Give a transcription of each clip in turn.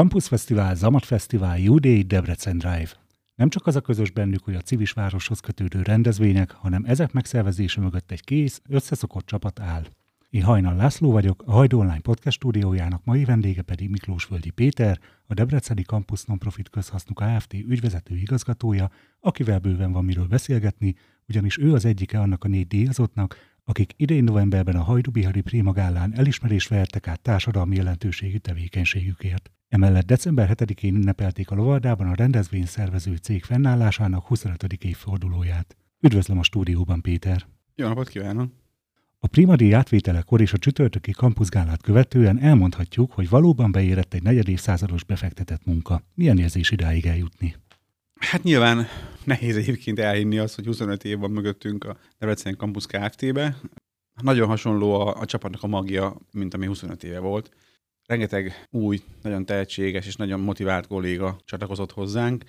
Campus Fesztivál, Zamat Fesztivál, Judei, Debrecen Drive. Nem csak az a közös bennük, hogy a civis városhoz kötődő rendezvények, hanem ezek megszervezése mögött egy kész, összeszokott csapat áll. Én Hajnal László vagyok, a Hajd Online podcast stúdiójának mai vendége pedig Miklós Völgyi Péter, a Debreceni Campus Nonprofit Közhasznú Kft. ügyvezető igazgatója, akivel bőven van miről beszélgetni, ugyanis ő az egyike annak a négy díjazottnak, akik idén novemberben a Hajdubihari Prémagállán elismerést vehettek át társadalmi jelentőségű tevékenységükért. Emellett december 7-én ünnepelték a Lovardában a rendezvény szervező cég fennállásának 25. évfordulóját. Üdvözlöm a stúdióban, Péter! Jó napot kívánok! A Primadi átvételekor és a csütörtöki kampuszgálát követően elmondhatjuk, hogy valóban beérett egy negyed évszázados befektetett munka. Milyen érzés idáig eljutni? Hát nyilván nehéz egyébként elhinni azt, hogy 25 év van mögöttünk a Debrecen Campus Kft-be. Nagyon hasonló a, a csapatnak a magja, mint ami 25 éve volt. Rengeteg új, nagyon tehetséges és nagyon motivált kolléga csatlakozott hozzánk.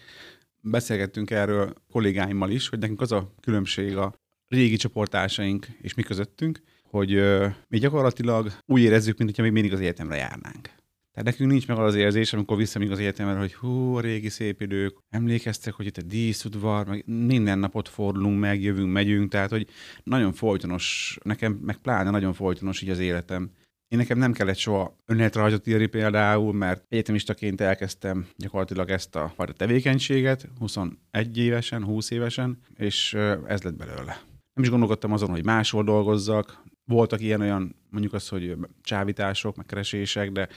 Beszélgettünk erről kollégáimmal is, hogy nekünk az a különbség a régi csoportársaink és mi közöttünk, hogy uh, mi gyakorlatilag úgy érezzük, mint hogyha még mindig az egyetemre járnánk. Tehát nekünk nincs meg az érzés, amikor visszamegyünk az egyetemre, hogy hú, a régi szép idők, emlékeztek, hogy itt a díszudvar, meg minden napot fordulunk meg, jövünk, megyünk, tehát hogy nagyon folytonos, nekem meg pláne nagyon folytonos így az életem. Én nekem nem kellett soha önéletrajzot írni például, mert egyetemistaként elkezdtem gyakorlatilag ezt a fajta tevékenységet, 21 évesen, 20 évesen, és ez lett belőle. Nem is gondolkodtam azon, hogy máshol dolgozzak. Voltak ilyen-olyan, mondjuk az, hogy csávítások, meg keresések, de,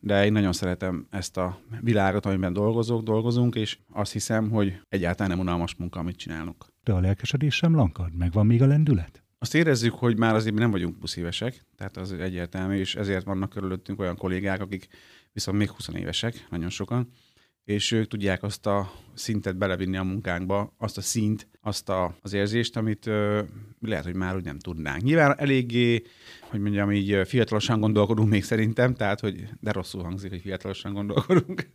de én nagyon szeretem ezt a világot, amiben dolgozok, dolgozunk, és azt hiszem, hogy egyáltalán nem unalmas munka, amit csinálunk. De a lelkesedés sem lankad? Megvan még a lendület? Azt érezzük, hogy már azért mi nem vagyunk puszívesek, tehát az egyértelmű, és ezért vannak körülöttünk olyan kollégák, akik viszont még 20 évesek, nagyon sokan, és ők tudják azt a szintet belevinni a munkánkba, azt a szint, azt a, az érzést, amit ö, lehet, hogy már úgy nem tudnánk. Nyilván eléggé, hogy mondjam, így fiatalosan gondolkodunk még szerintem, tehát, hogy de rosszul hangzik, hogy fiatalosan gondolkodunk.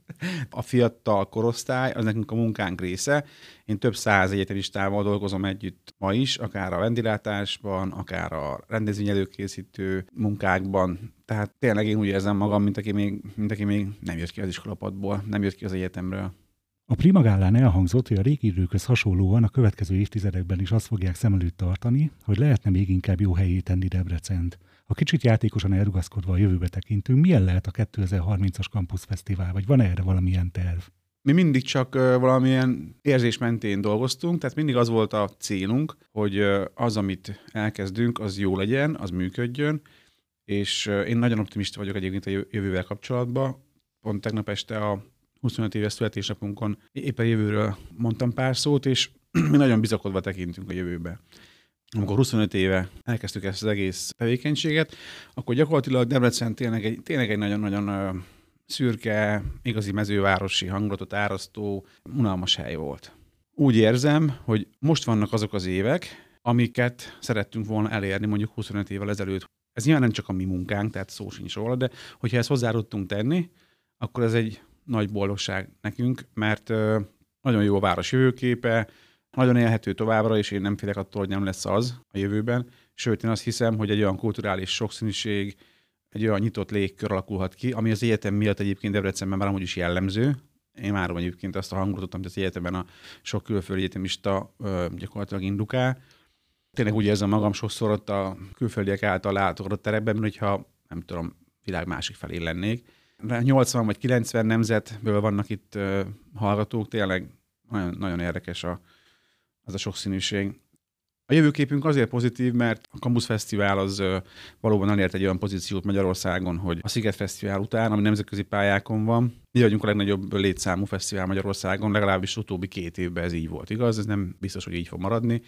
A fiatal korosztály az nekünk a munkánk része. Én több száz egyetemistával dolgozom együtt ma is, akár a vendilátásban, akár a rendezvényelőkészítő munkákban, tehát tényleg én úgy érzem magam, mint aki még, mint aki még nem jött ki az iskolapadból, nem jött ki az egyetemről. A Primagálán elhangzott, hogy a régi időkhöz hasonlóan a következő évtizedekben is azt fogják szem előtt tartani, hogy lehetne még inkább jó helyé tenni Debrecent. Ha kicsit játékosan elrugaszkodva a jövőbe tekintünk, milyen lehet a 2030-as Campus Fesztivál, vagy van erre valamilyen terv? Mi mindig csak valamilyen érzés mentén dolgoztunk, tehát mindig az volt a célunk, hogy az, amit elkezdünk, az jó legyen, az működjön, és én nagyon optimista vagyok egyébként a jövővel kapcsolatban. Pont tegnap este a 25 éves születésnapunkon éppen jövőről mondtam pár szót, és mi nagyon bizakodva tekintünk a jövőbe. Amikor 25 éve elkezdtük ezt az egész tevékenységet, akkor gyakorlatilag Debrecen tényleg egy, tényleg egy nagyon-nagyon szürke, igazi mezővárosi hangulatot árasztó, unalmas hely volt. Úgy érzem, hogy most vannak azok az évek, amiket szerettünk volna elérni mondjuk 25 évvel ezelőtt. Ez nyilván nem csak a mi munkánk, tehát szó sincs róla, de hogyha ezt hozzá tudtunk tenni, akkor ez egy nagy boldogság nekünk, mert nagyon jó a város jövőképe, nagyon élhető továbbra, és én nem félek attól, hogy nem lesz az a jövőben. Sőt, én azt hiszem, hogy egy olyan kulturális sokszínűség, egy olyan nyitott légkör alakulhat ki, ami az egyetem miatt egyébként Debrecenben már amúgy is jellemző. Én már egyébként azt a hangulatot, amit az egyetemben a sok külföldi egyetemista gyakorlatilag indukál. Tényleg úgy érzem magam sokszor ott a külföldiek által látogatott terekben, mint hogyha nem tudom, világ másik felé lennék 80 vagy 90 nemzetből vannak itt hallgatók, tényleg nagyon, nagyon érdekes a, az a sokszínűség. A jövőképünk azért pozitív, mert a Campus Fesztivál az valóban elért egy olyan pozíciót Magyarországon, hogy a Sziget Fesztivál után, ami nemzetközi pályákon van, mi vagyunk a legnagyobb létszámú fesztivál Magyarországon, legalábbis utóbbi két évben ez így volt, igaz? Ez nem biztos, hogy így fog maradni,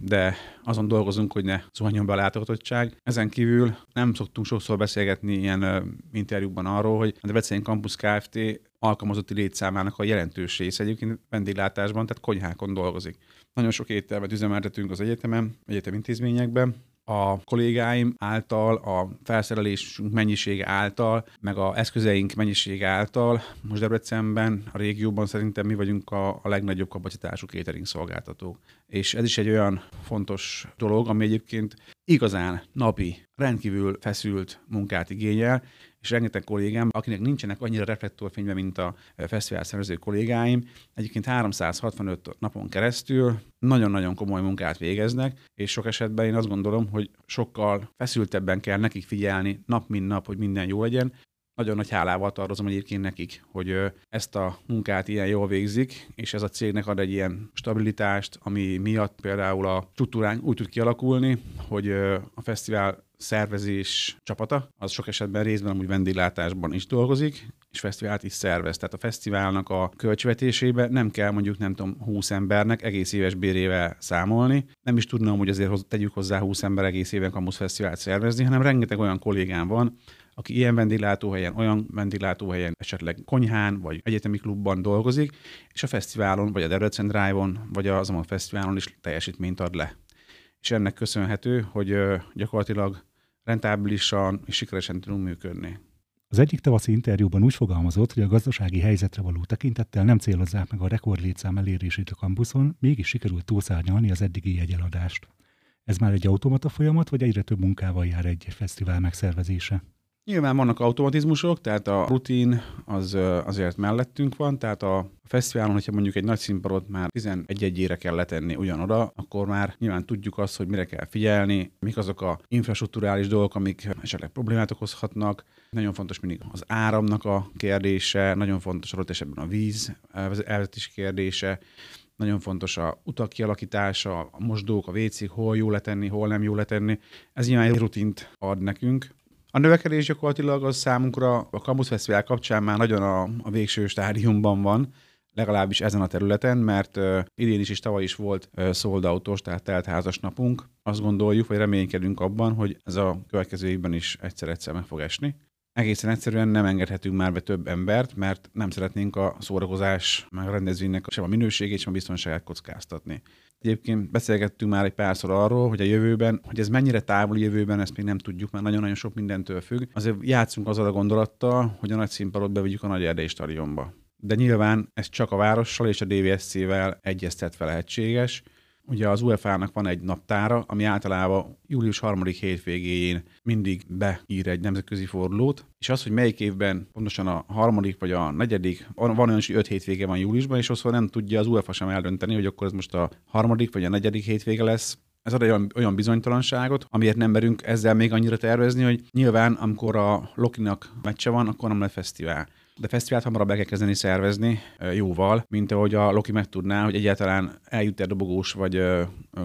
de azon dolgozunk, hogy ne zuhanjon be a látogatottság. Ezen kívül nem szoktunk sokszor beszélgetni ilyen interjúkban arról, hogy a Debrecen Campus Kft. Alkalmazotti létszámának a jelentős része egyébként vendéglátásban, tehát konyhákon dolgozik. Nagyon sok éttermet üzemeltetünk az egyetemen, egyetem intézményekben, a kollégáim által, a felszerelésünk mennyisége által, meg a eszközeink mennyisége által. Most Debrecenben, a régióban szerintem mi vagyunk a, a legnagyobb kapacitású catering szolgáltatók. És ez is egy olyan fontos dolog, ami egyébként igazán napi, rendkívül feszült munkát igényel, és rengeteg kollégám, akinek nincsenek annyira reflektorfényben, mint a fesztivál szervező kollégáim, egyébként 365 napon keresztül nagyon-nagyon komoly munkát végeznek, és sok esetben én azt gondolom, hogy sokkal feszültebben kell nekik figyelni nap mint nap, hogy minden jó legyen, nagyon nagy hálával tartozom egyébként nekik, hogy ezt a munkát ilyen jól végzik, és ez a cégnek ad egy ilyen stabilitást, ami miatt például a struktúránk úgy tud kialakulni, hogy a fesztivál szervezés csapata, az sok esetben részben amúgy vendéglátásban is dolgozik, és fesztivált is szervez. Tehát a fesztiválnak a költségvetésébe nem kell mondjuk, nem tudom, 20 embernek egész éves bérével számolni. Nem is tudnám, hogy azért tegyük hozzá 20 ember egész éven kamusz fesztivált szervezni, hanem rengeteg olyan kollégám van, aki ilyen vendéglátóhelyen, olyan vendéglátóhelyen, esetleg konyhán vagy egyetemi klubban dolgozik, és a fesztiválon, vagy a Debrecen Drive-on, vagy azon a fesztiválon is teljesítményt ad le. És ennek köszönhető, hogy gyakorlatilag rentábilisan és sikeresen tudunk működni. Az egyik tavaszi interjúban úgy fogalmazott, hogy a gazdasági helyzetre való tekintettel nem célozzák meg a rekordlétszám elérését a kampuszon, mégis sikerült túlszárnyalni az eddigi jegyeladást. Ez már egy automata folyamat, vagy egyre több munkával jár egy fesztivál megszervezése? Nyilván vannak automatizmusok, tehát a rutin az azért mellettünk van, tehát a fesztiválon, hogyha mondjuk egy nagy színpadot már 11-ére kell letenni ugyanoda, akkor már nyilván tudjuk azt, hogy mire kell figyelni, mik azok a infrastruktúrális dolgok, amik esetleg problémát okozhatnak. Nagyon fontos mindig az áramnak a kérdése, nagyon fontos adott esetben a víz elvezetés kérdése, nagyon fontos a utak kialakítása, a mosdók, a vécék, hol jó letenni, hol nem jó letenni. Ez nyilván egy rutint ad nekünk, a növekedés gyakorlatilag az számunkra a Campus Fesztivál kapcsán már nagyon a, a végső stádiumban van, legalábbis ezen a területen, mert uh, idén is és tavaly is volt uh, sold autos, tehát teltházas napunk. Azt gondoljuk, vagy reménykedünk abban, hogy ez a következő évben is egyszer-egyszer meg fog esni. Egészen egyszerűen nem engedhetünk már be több embert, mert nem szeretnénk a szórakozás meg a rendezvénynek sem a minőségét, sem a biztonságát kockáztatni. Egyébként beszélgettünk már egy párszor arról, hogy a jövőben, hogy ez mennyire távoli jövőben, ezt még nem tudjuk, mert nagyon-nagyon sok mindentől függ. Azért játszunk azzal a gondolattal, hogy a nagy színpadot bevigyük a nagy erdei stadionba. De nyilván ez csak a várossal és a DVSC-vel egyeztetve lehetséges. Ugye az UEFA-nak van egy naptára, ami általában július harmadik hétvégéjén mindig beír egy nemzetközi fordulót, és az, hogy melyik évben pontosan a harmadik vagy a negyedik, van olyan is, hogy öt hétvége van júliusban, és azt nem tudja az UEFA sem eldönteni, hogy akkor ez most a harmadik vagy a negyedik hétvége lesz, ez ad egy olyan, olyan bizonytalanságot, amiért nem merünk ezzel még annyira tervezni, hogy nyilván, amikor a Lokinak meccse van, akkor nem lehet fesztivál de fesztivált hamarabb be kell kezdeni szervezni jóval, mint ahogy a Loki megtudná, hogy egyáltalán eljut-e dobogós vagy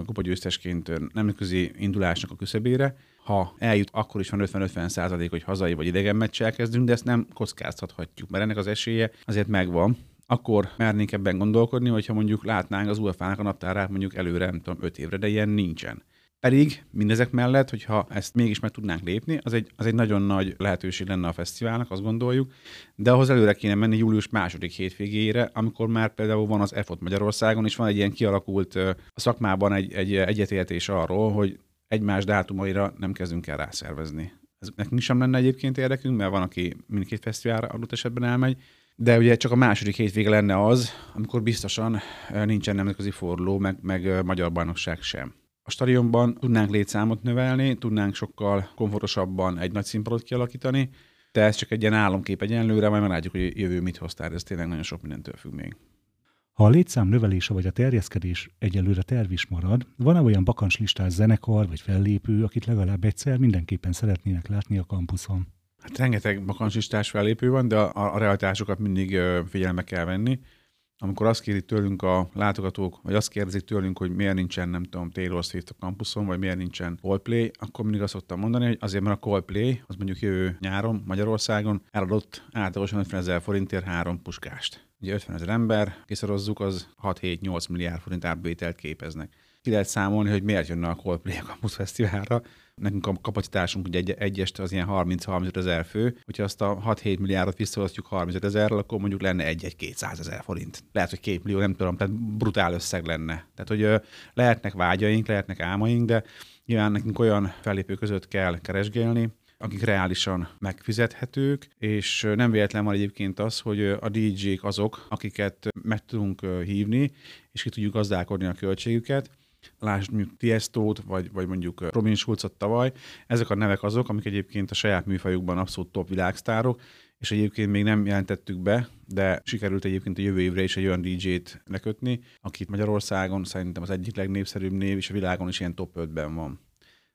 kupagyőztesként nemzetközi indulásnak a küszöbére. Ha eljut, akkor is van 50-50 százalék, hogy hazai vagy idegen meccsel kezdünk, de ezt nem kockáztathatjuk, mert ennek az esélye azért megvan akkor mernénk ebben gondolkodni, hogyha mondjuk látnánk az UEFA-nak a naptárát mondjuk előre, nem tudom, 5 évre, de ilyen nincsen. Pedig mindezek mellett, hogyha ezt mégis meg tudnánk lépni, az egy, az egy nagyon nagy lehetőség lenne a fesztiválnak, azt gondoljuk, de ahhoz előre kéne menni július második hétvégére, amikor már például van az EFOT Magyarországon, és van egy ilyen kialakult a szakmában egy, egy egyetértés arról, hogy egymás dátumaira nem kezdünk el rászervezni. Ez nekünk sem lenne egyébként érdekünk, mert van, aki mindkét fesztiválra adott esetben elmegy, de ugye csak a második hétvége lenne az, amikor biztosan nincsen nemzetközi forduló, meg, meg magyar bajnokság sem a stadionban tudnánk létszámot növelni, tudnánk sokkal komfortosabban egy nagy színpadot kialakítani, de ez csak egy ilyen álomkép egyenlőre, majd meglátjuk, hogy jövő mit hoz, ez tényleg nagyon sok mindentől függ még. Ha a létszám növelése vagy a terjeszkedés egyelőre terv is marad, van-e olyan bakancslistás zenekar vagy fellépő, akit legalább egyszer mindenképpen szeretnének látni a kampuszon? Hát rengeteg bakancslistás fellépő van, de a, a realitásokat mindig figyelme kell venni amikor azt kérik tőlünk a látogatók, vagy azt kérdezik tőlünk, hogy miért nincsen, nem tudom, Taylor Swift a kampuszon, vagy miért nincsen Coldplay, akkor mindig azt szoktam mondani, hogy azért, mert a Coldplay, az mondjuk jövő nyáron Magyarországon eladott átlagosan 50 ezer forintért három puskást. Ugye 50 ezer ember, kiszorozzuk, az 6-7-8 milliárd forint átbevételt képeznek. Ki lehet számolni, hogy miért jönne a Coldplay a Campus Fesztiválra, nekünk a kapacitásunk ugye egy, egyest az ilyen 30-35 ezer fő, hogyha azt a 6-7 milliárdot visszaosztjuk 35 ezerrel, akkor mondjuk lenne egy-egy 200 ezer forint. Lehet, hogy két millió, nem tudom, tehát brutál összeg lenne. Tehát, hogy lehetnek vágyaink, lehetnek álmaink, de nyilván nekünk olyan fellépő között kell keresgélni, akik reálisan megfizethetők, és nem véletlen van egyébként az, hogy a DJ-k azok, akiket meg tudunk hívni, és ki tudjuk gazdálkodni a költségüket, Lásd mondjuk Tiestót, vagy, vagy mondjuk Robin Schulzot tavaly. Ezek a nevek azok, amik egyébként a saját műfajukban abszolút top világsztárok, és egyébként még nem jelentettük be, de sikerült egyébként a jövő évre is egy olyan DJ-t lekötni, akit Magyarországon szerintem az egyik legnépszerűbb név, és a világon is ilyen top 5-ben van.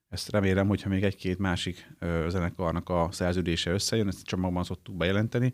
Ezt remélem, hogyha még egy-két másik ö, zenekarnak a szerződése összejön, ezt csomagban szoktuk bejelenteni,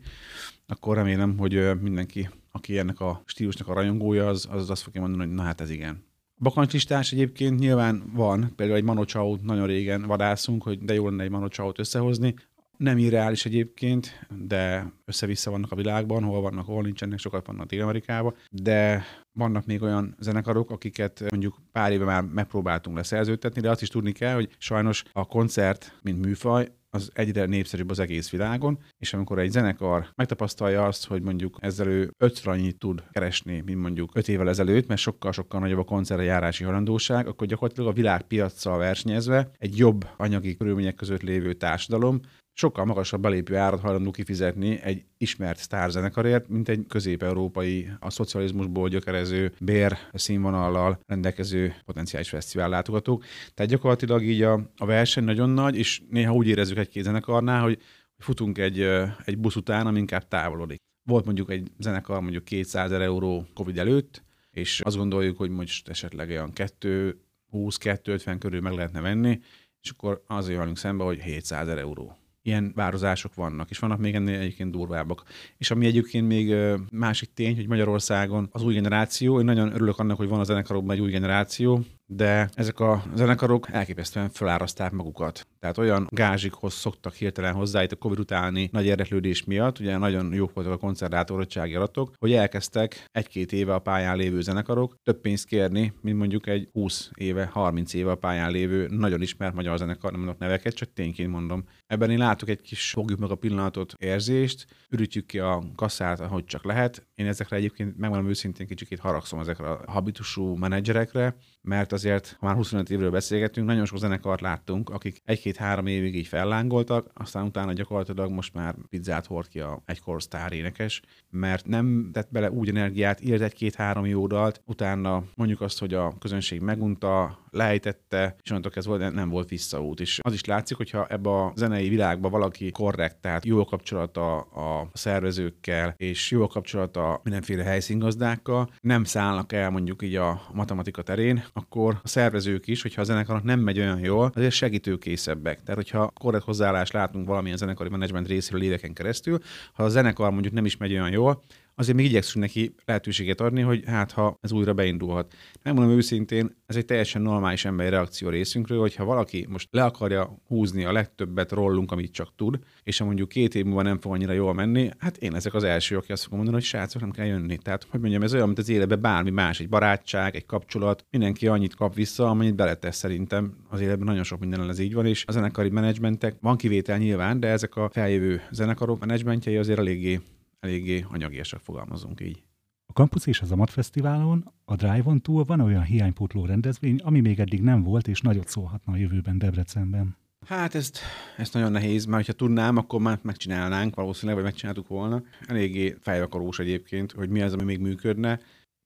akkor remélem, hogy mindenki, aki ennek a stílusnak a rajongója, az, az azt fogja mondani, hogy na hát ez igen. A bakancslistás egyébként nyilván van, például egy Manocsau nagyon régen vadászunk, hogy de jó lenne egy Manocsaut összehozni. Nem irreális egyébként, de össze-vissza vannak a világban, hol vannak, hol nincsenek, sokat vannak Dél-Amerikában, de vannak még olyan zenekarok, akiket mondjuk pár éve már megpróbáltunk leszerződtetni, de azt is tudni kell, hogy sajnos a koncert, mint műfaj, az egyre népszerűbb az egész világon, és amikor egy zenekar megtapasztalja azt, hogy mondjuk ezzel ő ötször annyit tud keresni, mint mondjuk öt évvel ezelőtt, mert sokkal-sokkal nagyobb a koncertre járási halandóság, akkor gyakorlatilag a világpiacsal versenyezve egy jobb anyagi körülmények között lévő társadalom sokkal magasabb belépő árat hajlandó kifizetni egy ismert sztárzenekarért, mint egy közép-európai, a szocializmusból gyökerező bér színvonallal rendelkező potenciális fesztivál látogatók. Tehát gyakorlatilag így a, a verseny nagyon nagy, és néha úgy érezzük egy-két zenekarnál, hogy futunk egy, egy busz után, ami inkább távolodik. Volt mondjuk egy zenekar mondjuk 200 euró Covid előtt, és azt gondoljuk, hogy most esetleg olyan 2 20-250 körül meg lehetne venni, és akkor azért vagyunk szembe, hogy 700 euró ilyen vározások vannak, és vannak még ennél egyébként durvábbak. És ami egyébként még másik tény, hogy Magyarországon az új generáció, én nagyon örülök annak, hogy van a zenekarokban egy új generáció, de ezek a zenekarok elképesztően feláraszták magukat. Tehát olyan gázsikhoz szoktak hirtelen hozzá itt a Covid utáni nagy érdeklődés miatt, ugye nagyon jók voltak a koncertátorottsági adatok, hogy elkezdtek egy-két éve a pályán lévő zenekarok több pénzt kérni, mint mondjuk egy 20 éve, 30 éve a pályán lévő nagyon ismert magyar zenekar, nem mondok neveket, csak tényként mondom. Ebben én látok egy kis fogjuk meg a pillanatot érzést, ürítjük ki a kasszát, ahogy csak lehet. Én ezekre egyébként megmondom őszintén kicsit haragszom ezekre a habitusú menedzserekre, mert azért, ha már 25 évről beszélgetünk, nagyon sok zenekart láttunk, akik egy-két-három évig így fellángoltak, aztán utána gyakorlatilag most már pizzát hord ki a egykor sztár énekes, mert nem tett bele úgy energiát, írt egy-két-három jó dalt, utána mondjuk azt, hogy a közönség megunta, lejtette, és onnantól kezdve nem volt visszaút. És az is látszik, hogyha ebbe a zenei világba valaki korrekt, tehát jó a kapcsolata a szervezőkkel, és jó a kapcsolata mindenféle helyszíngazdákkal, nem szállnak el mondjuk így a matematika terén, akkor a szervezők is, hogyha a zenekarnak nem megy olyan jól, azért segítőkészebbek. Tehát, hogyha korrekt hozzáállást látunk valamilyen zenekari menedzsment részéről éveken keresztül, ha a zenekar mondjuk nem is megy olyan jól, azért még igyekszünk neki lehetőséget adni, hogy hát ha ez újra beindulhat. Megmondom őszintén, ez egy teljesen normális emberi reakció részünkről, hogyha valaki most le akarja húzni a legtöbbet rollunk, amit csak tud, és ha mondjuk két év múlva nem fog annyira jól menni, hát én ezek az első, aki azt fogom mondani, hogy srácok, nem kell jönni. Tehát, hogy mondjam, ez olyan, mint az életben bármi más, egy barátság, egy kapcsolat, mindenki annyit kap vissza, amennyit beletesz szerintem. Az életben nagyon sok minden ez így van, és a zenekari menedzsmentek, van kivétel nyilván, de ezek a feljövő zenekarok menedzsmentjei azért eléggé eléggé anyagiasak fogalmazunk így. A Campus és az Amat Fesztiválon, a Drive-on túl van olyan hiánypótló rendezvény, ami még eddig nem volt, és nagyot szólhatna a jövőben Debrecenben. Hát ezt, ezt nagyon nehéz, mert ha tudnám, akkor már megcsinálnánk valószínűleg, vagy megcsináltuk volna. Eléggé fejvakarós egyébként, hogy mi az, ami még működne.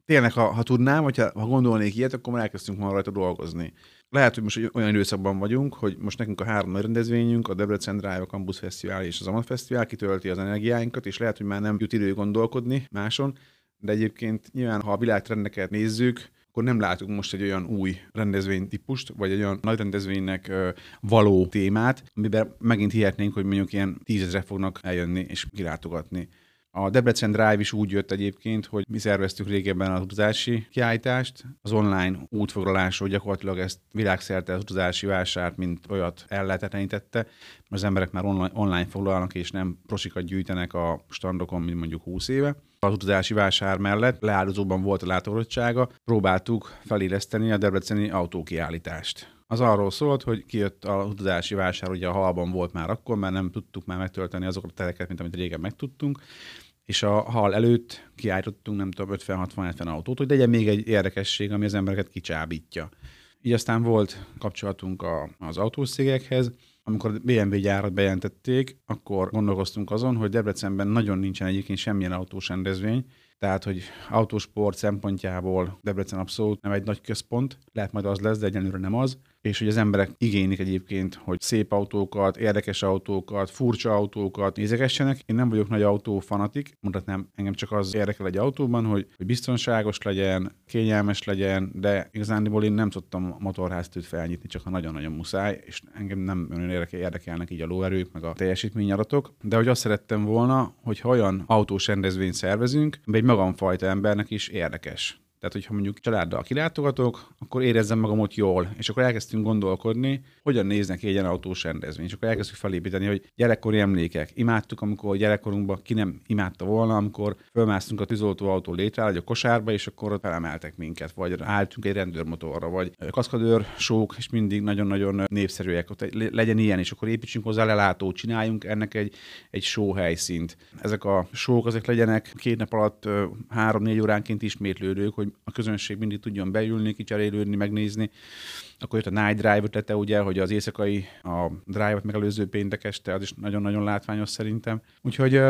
Tényleg, ha, ha tudnám, vagy ha, ha gondolnék ilyet, akkor már elkezdtünk már rajta dolgozni. Lehet, hogy most olyan időszakban vagyunk, hogy most nekünk a három nagy rendezvényünk, a Debrecen Drive, a Campus Fesztivál és az Amat Fesztivál kitölti az energiáinkat, és lehet, hogy már nem jut idő gondolkodni máson, de egyébként nyilván, ha a világtrendeket nézzük, akkor nem látunk most egy olyan új rendezvénytípust, vagy egy olyan nagy rendezvénynek való témát, amiben megint hihetnénk, hogy mondjuk ilyen tízezre fognak eljönni és kilátogatni. A Debrecen Drive is úgy jött egyébként, hogy mi szerveztük régebben az utazási kiállítást. Az online útfoglalásról gyakorlatilag ezt világszerte az utazási vásárt, mint olyat ellehetetlenítette. Az emberek már online, online foglalnak, és nem prosikat gyűjtenek a standokon, mint mondjuk 20 éve. Az utazási vásár mellett leáldozóban volt a látogatottsága, próbáltuk feléleszteni a debreceni autókiállítást az arról szólt, hogy kijött a utazási vásár, ugye a halban volt már akkor, mert nem tudtuk már megtölteni azokat a tereket, mint amit régen megtudtunk, és a hal előtt kiállítottunk, nem tudom, 50-60-70 autót, hogy legyen még egy érdekesség, ami az embereket kicsábítja. Így aztán volt kapcsolatunk a, az autószégekhez, amikor a BMW gyárat bejelentették, akkor gondolkoztunk azon, hogy Debrecenben nagyon nincsen egyébként semmilyen autós rendezvény, tehát, hogy autósport szempontjából Debrecen abszolút nem egy nagy központ, lehet majd az lesz, de egyenlőre nem az. És hogy az emberek igénylik egyébként, hogy szép autókat, érdekes autókat, furcsa autókat nézegessenek. Én nem vagyok nagy autófanatik, mondhatnám, engem csak az érdekel egy autóban, hogy, hogy biztonságos legyen, kényelmes legyen, de igazándiból én nem tudtam motorháztőt felnyitni, csak ha nagyon-nagyon muszáj, és engem nem olyan érdekel, érdekelnek így a lóerők, meg a teljesítményadatok, de hogy azt szerettem volna, hogy olyan autós rendezvényt szervezünk, egy magamfajta embernek is érdekes. Tehát, hogyha mondjuk családdal kilátogatok, akkor érezzem magam ott jól. És akkor elkezdtünk gondolkodni, hogyan néznek egy ilyen autós rendezvény. És akkor elkezdtük felépíteni, hogy gyerekkori emlékek. Imádtuk, amikor gyerekkorunkban ki nem imádta volna, amikor fölmásztunk a tűzoltóautó létre, vagy a kosárba, és akkor ott felemeltek minket, vagy álltunk egy rendőrmotorra, vagy kaszkadőr sók, és mindig nagyon-nagyon népszerűek. Ott legyen ilyen, és akkor építsünk hozzá lelátót, csináljunk ennek egy, egy show helyszínt. Ezek a sók, ezek legyenek két nap alatt három-négy óránként ismétlődők, hogy a közönség mindig tudjon beülni, kicserélődni, megnézni. Akkor jött a Night Drive ötlete, ugye, hogy az éjszakai, a Drive-ot megelőző péntek este, az is nagyon-nagyon látványos szerintem. Úgyhogy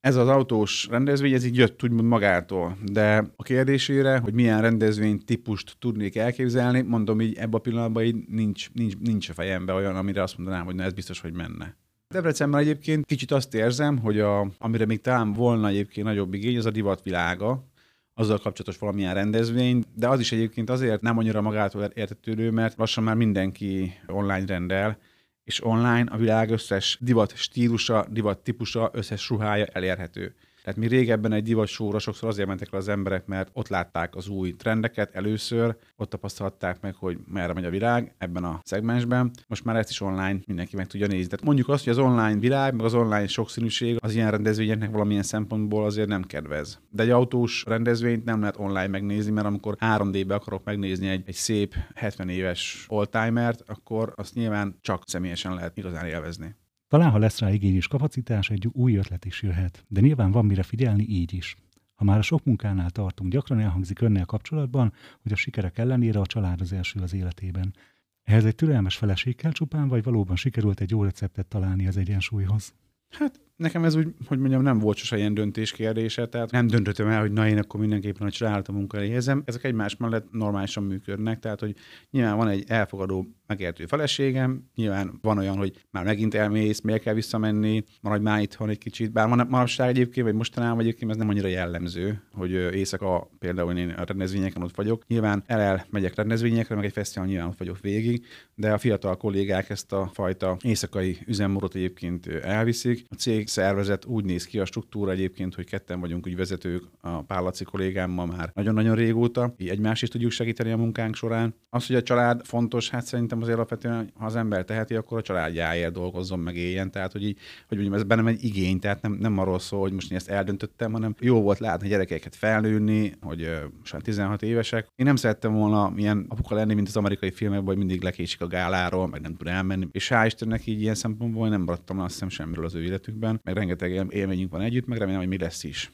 ez az autós rendezvény, ez így jött úgymond magától. De a kérdésére, hogy milyen rendezvény típust tudnék elképzelni, mondom így ebben a pillanatban így nincs, nincs, nincs a fejemben olyan, amire azt mondanám, hogy na ez biztos, hogy menne. Debrecenben egyébként kicsit azt érzem, hogy a, amire még talán volna egyébként nagyobb igény, az a divatvilága, azzal kapcsolatos valamilyen rendezvény, de az is egyébként azért nem annyira magától értetődő, mert lassan már mindenki online rendel, és online a világ összes divat stílusa, divat típusa, összes ruhája elérhető. Tehát mi régebben egy divatsóra sokszor azért mentek le az emberek, mert ott látták az új trendeket először, ott tapasztalták meg, hogy merre megy a világ ebben a szegmensben. Most már ezt is online mindenki meg tudja nézni. Tehát mondjuk azt, hogy az online világ, meg az online sokszínűség az ilyen rendezvényeknek valamilyen szempontból azért nem kedvez. De egy autós rendezvényt nem lehet online megnézni, mert amikor 3D-be akarok megnézni egy, egy szép 70 éves oldtimert, akkor azt nyilván csak személyesen lehet igazán élvezni. Talán, ha lesz rá igény és kapacitás, egy új ötlet is jöhet, de nyilván van mire figyelni így is. Ha már a sok munkánál tartunk, gyakran elhangzik önnel kapcsolatban, hogy a sikerek ellenére a család az első az életében. Ehhez egy türelmes feleség kell csupán, vagy valóban sikerült egy jó receptet találni az egyensúlyhoz? Hát nekem ez úgy, hogy mondjam, nem volt sose ilyen döntés kérdése, tehát nem döntöttem el, hogy na én akkor mindenképpen a család a munka helyezem. Ezek egymás mellett normálisan működnek, tehát hogy nyilván van egy elfogadó, megértő feleségem, nyilván van olyan, hogy már megint elmész, miért kell visszamenni, maradj már itthon egy kicsit, bár manapság egyébként, vagy mostanában egyébként ez nem annyira jellemző, hogy éjszaka például én a rendezvényeken ott vagyok. Nyilván el megyek rendezvényekre, meg egy fesztivál nyilván ott vagyok végig, de a fiatal kollégák ezt a fajta éjszakai üzemmódot egyébként elviszik. A cég szervezet úgy néz ki a struktúra egyébként, hogy ketten vagyunk úgy vezetők a Pállaci kollégámmal már nagyon-nagyon régóta, így egymást is tudjuk segíteni a munkánk során. Az, hogy a család fontos, hát szerintem azért alapvetően, ha az ember teheti, akkor a családjáért dolgozzon meg éljen. Tehát, hogy, így, hogy mondjam, ez bennem egy igény, tehát nem, nem arról szól, hogy most én ezt eldöntöttem, hanem jó volt látni gyerekeket felnőni, hogy uh, 16 évesek. Én nem szerettem volna ilyen apuka lenni, mint az amerikai filmekben, hogy mindig lekésik a gáláról, meg nem tud elmenni. És hál' Istennek így ilyen szempontból nem maradtam azt hiszem semmiről az ő életükben meg rengeteg élményünk van együtt, meg remélem, hogy mi lesz is.